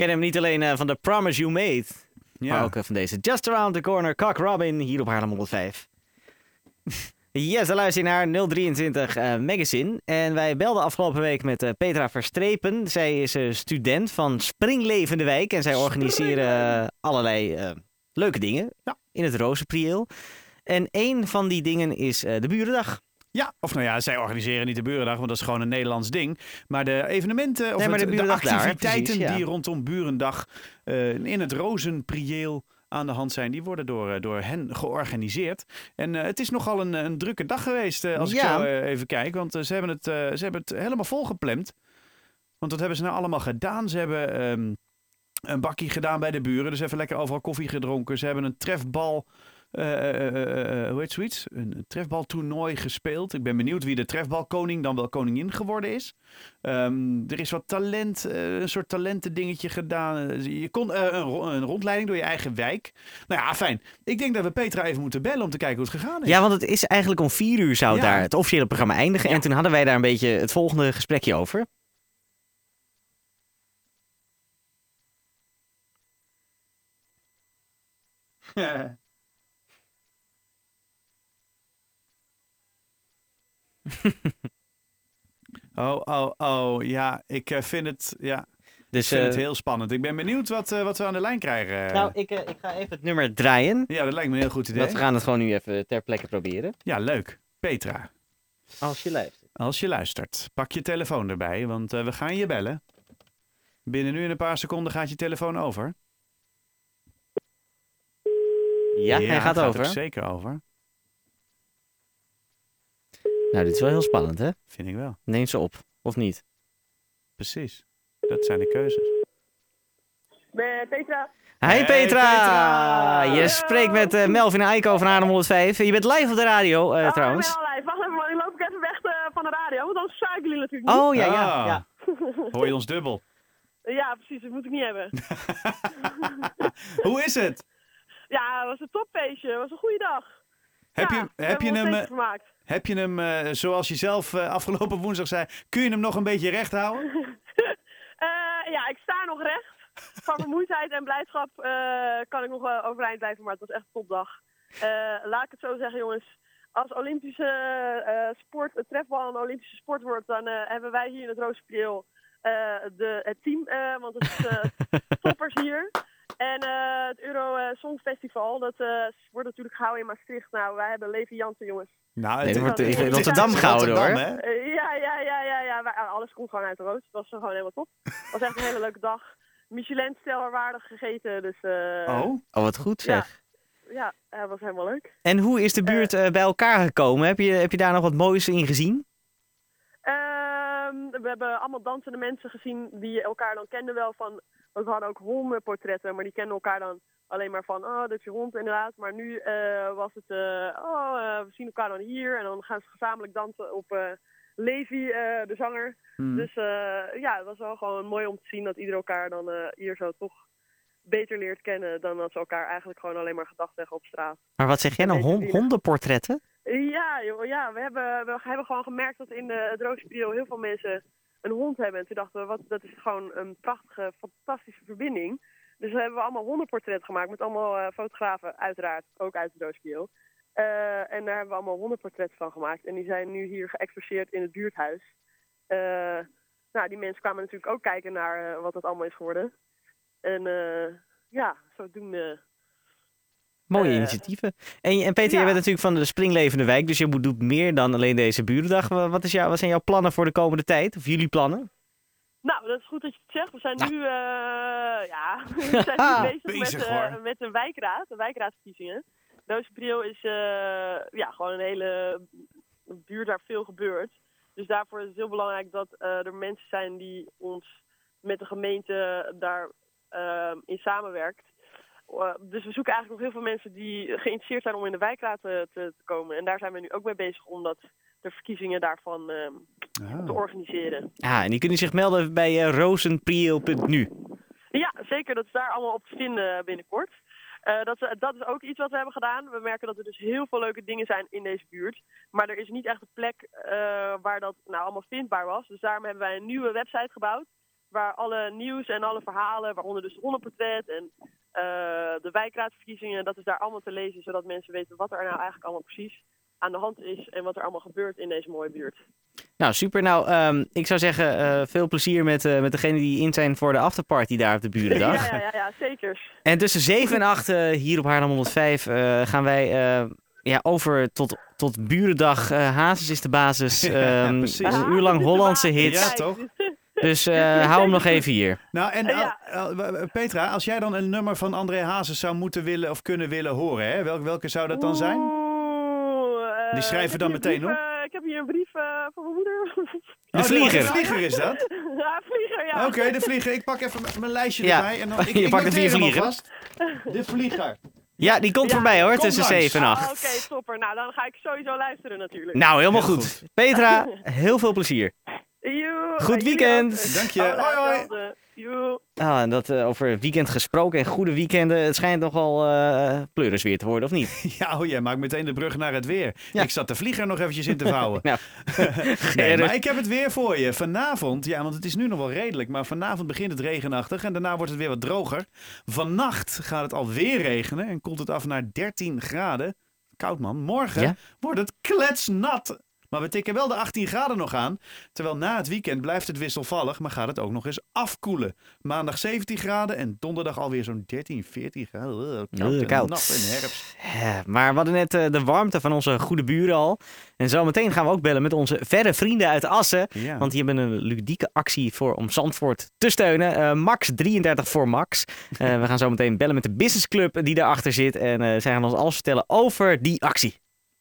ken hem niet alleen eh, van The Promise You Made, maar ook eh, van deze Just Around the Corner, Cock Robin, hier op Haarlem 105. Yes, dan luister je naar 023 eh, Magazine. En wij belden afgelopen week met Petra Verstrepen. Zij is student van Springlevende Wijk. En zij organiseren allerlei leuke dingen Ja. in het Rozenprieel. En één van die dingen is de Burendag. Ja, of nou ja, zij organiseren niet de Burendag, want dat is gewoon een Nederlands ding. Maar de evenementen of Nee, maar het- de daar, activiteiten precies, die rondom Burendag eh, in het Rozenprieel aan de hand zijn, die worden door, eh, door hen georganiseerd. En eh, het is nogal een, een drukke dag geweest, als ik zo even kijk. Want ze, hebben het, ze hebben het helemaal volgepland. Want dat hebben ze nou allemaal gedaan. Ze hebben ehm, een bakkie gedaan bij de buren. Dus even lekker overal koffie gedronken. Ze hebben een trefbal... eh, eh, eh, hoe heet zoiets? Een trefbaltoernooi gespeeld. Ik ben benieuwd wie de trefbalkoning dan wel koningin geworden is. Ehm, er is wat talent, een soort talentendingetje gedaan. Je kon een, ro- een rondleiding door je eigen wijk. Nou ja, fijn. Ik denk dat we Petra even moeten bellen om te kijken hoe het gegaan is. Ja, want het is eigenlijk om vier uur zou Ja. daar het officiële programma eindigen. Ja. En toen hadden wij daar een beetje het volgende gesprekje over. oh, oh, oh. Ja, ik eh, vind het... Ja, Dus, ik vind het eh, heel spannend. Ik ben benieuwd wat, eh, wat we aan de lijn krijgen. Nou, ik, ik ga even het nummer draaien. Ja, dat lijkt me een heel goed idee. Want we gaan het gewoon nu even ter plekke proberen. Ja, leuk. Petra, Als je luistert. als je luistert, pak je telefoon erbij, want we gaan je bellen. Binnen nu in een paar seconden gaat je telefoon over. Ja, hij gaat, er over. zeker over. Nou, dit is wel heel spannend, hè? Vind ik wel. Neem ze op, of niet? Precies. Dat zijn de keuzes. Met Petra. Hi Hey, Petra! Petra! Je spreekt met eh, Melvin Eiko van Adem 105. Je bent live op de radio eh, Oh, trouwens. ik ben al live. Wacht even, man. Ik loop ik even weg eh, van de radio, want anders sta ik jullie natuurlijk niet. Oh ja, ja. Ah. ja. Hoor je ons dubbel? Ja, precies. Dat moet ik niet hebben. Hoe is het? ja, het was een topfeestje. Het was een goede dag. Heb je, heb je hem, eh, vermaakt. heb je hem eh, zoals je zelf eh, afgelopen woensdag zei, kun je hem nog een beetje recht houden? Ja, ik sta nog recht. Van vermoeidheid en blijdschap kan ik nog overeind blijven, maar het was echt een topdag. Laat ik het zo zeggen, jongens. Als Olympische sport, het trefbal een Olympische sport wordt, dan hebben wij hier in het Roosprieel eh de, het team. want het is toppers hier. En eh, het Euro eh, Songfestival, dat eh, wordt natuurlijk gehouden in Maastricht. Nou, wij hebben Levi Jansen, jongens. Nou, Nee, dat wordt in het Rotterdam gehouden hoor. hè? Ja, ja, ja, ja, ja. Wij- alles komt gewoon uit de roos. Het was gewoon helemaal top. Het was echt een hele leuke dag. Michelin-stel waardig gegeten, dus eh, Oh, Oh, wat goed Ja. zeg. ja, het was helemaal leuk. En hoe is de buurt bij elkaar gekomen? Heb je, heb je daar nog wat moois in gezien? Ehm, we hebben allemaal dansende mensen gezien die elkaar dan kenden wel van... Want we hadden ook hondenportretten, maar die kenden elkaar dan alleen maar van... Oh, dat is je hond inderdaad. Maar nu eh, was het... eh, oh, eh, we zien elkaar dan hier. En dan gaan ze gezamenlijk dansen op Levi, de zanger. Hmm. Dus ja, het was wel gewoon mooi om te zien dat ieder elkaar dan hier zo toch beter leert kennen... dan dat ze elkaar eigenlijk gewoon alleen maar gedacht zeggen op straat. Maar wat zeg jij nou? Hondenportretten? Ja, joh, ja we, hebben, we hebben gewoon gemerkt dat in de, het heel veel mensen een hond hebben. En toen dachten we, wat, dat is gewoon een prachtige, fantastische verbinding. Dus we hebben allemaal hondenportretten gemaakt met allemaal eh, fotografen, uiteraard, ook uit het Roosspiegel. Eh, en daar hebben we allemaal hondenportretten van gemaakt. En die zijn nu hier geëxposeerd in het buurthuis. Eh, nou, die mensen kwamen natuurlijk ook kijken naar wat het allemaal is geworden. En ja, zodoende Mooie Eh, initiatieven. En, en Peter, ja. jij bent natuurlijk van de Springlevende Wijk, dus je moet- doet meer dan alleen deze burendag. Wa- Wat, is jou, wat zijn jouw plannen voor de komende tijd? Of jullie plannen? Nou, dat is goed dat je het zegt. We zijn Nou. nu, eh, ja, we zijn nu bezig, Bezig, met, eh, hoor. met de wijkraad, de wijkraadsverkiezingen. Rozenpriel is eh, ja, gewoon een hele buurt waar veel gebeurt. Dus daarvoor is het heel belangrijk dat eh, er mensen zijn die ons met de gemeente daar eh, in samenwerkt. Eh, dus we zoeken eigenlijk nog heel veel mensen die geïnteresseerd zijn om in de wijkraad te, te, komen. En daar zijn we nu ook mee bezig om dat, de verkiezingen daarvan eh, Ah. te organiseren. Ah, en die kunnen zich melden bij uh, rozenpriel.nu. Ja, zeker. Dat is daar allemaal op te vinden binnenkort. Eh, dat, is- dat is ook iets wat we hebben gedaan. We merken dat er dus heel veel leuke dingen zijn in deze buurt. Maar er is niet echt een plek eh, waar dat nou allemaal vindbaar was. Dus daarom hebben wij een nieuwe website gebouwd. waar alle nieuws en alle verhalen, waaronder dus hondenportret en de wijkraadverkiezingen, dat is daar allemaal te lezen, zodat mensen weten wat er nou eigenlijk allemaal precies aan de hand is en wat er allemaal gebeurt in deze mooie buurt. Nou, super. Nou, ehm, ik zou zeggen, uh, veel plezier met, uh, met degenen die in zijn voor de afterparty daar op de Burendag. ja, ja, ja, zeker. En tussen 7 en 8 uh, hier op Haarlem 105 gaan wij ja, over tot, tot Burendag. Hazes is de basis. Um, ja, een uur lang Hollandse hits. Ja, toch? Dus hou hem nog even hier. Nou, en Petra, als jij dan een nummer van André Hazes zou moeten willen of kunnen willen horen, hè? Welke, welke zou dat dan zijn? Die schrijven dan meteen op? ik heb hier een brief uh, van mijn moeder. De vlieger. De vlieger is dat? ja, vlieger, ja. Oké, de vlieger. Ik pak even mijn lijstje erbij. En dan, ik, je pakt het vier vlieger. Vast. De vlieger. Ja, die komt voorbij hoor, tussen 7 en 8. Ah, Oké, okay, stopper. Nou, dan ga ik sowieso luisteren natuurlijk. Nou, helemaal goed. goed. Petra, heel veel plezier. Goed weekend. Dank je. Hoi, hoi. Ah, en dat uh, over weekend gesproken en goede weekenden. Het schijnt nogal uh, pleuris weer te worden, of niet? ja, oh, jij maakt meteen de brug naar het weer. Ik zat de vlieger nog eventjes in te vouwen. nou. nee, maar ik heb het weer voor je. Vanavond, ja, want het is nu nog wel redelijk, maar vanavond begint het regenachtig en daarna wordt het weer wat droger. Vannacht gaat het alweer regenen en komt het af naar 13 graden. Koud man. Morgen wordt het kletsnat. Maar we tikken wel de 18 graden nog aan. Terwijl na het weekend blijft het wisselvallig, maar gaat het ook nog eens afkoelen. Maandag 17 graden en donderdag alweer zo'n 13, 14 graden. Koud, koud. Nat in herfst. Ja, maar we hadden net uh, de warmte van onze goede buren al. En zometeen gaan we ook bellen met onze verre vrienden uit Assen. Ja. Want die hebben een ludieke actie voor om Zandvoort te steunen. Uh, Max 33 voor Max. Uh, we gaan zometeen bellen met de businessclub die daarachter zit. En zij gaan ons alles vertellen over die actie.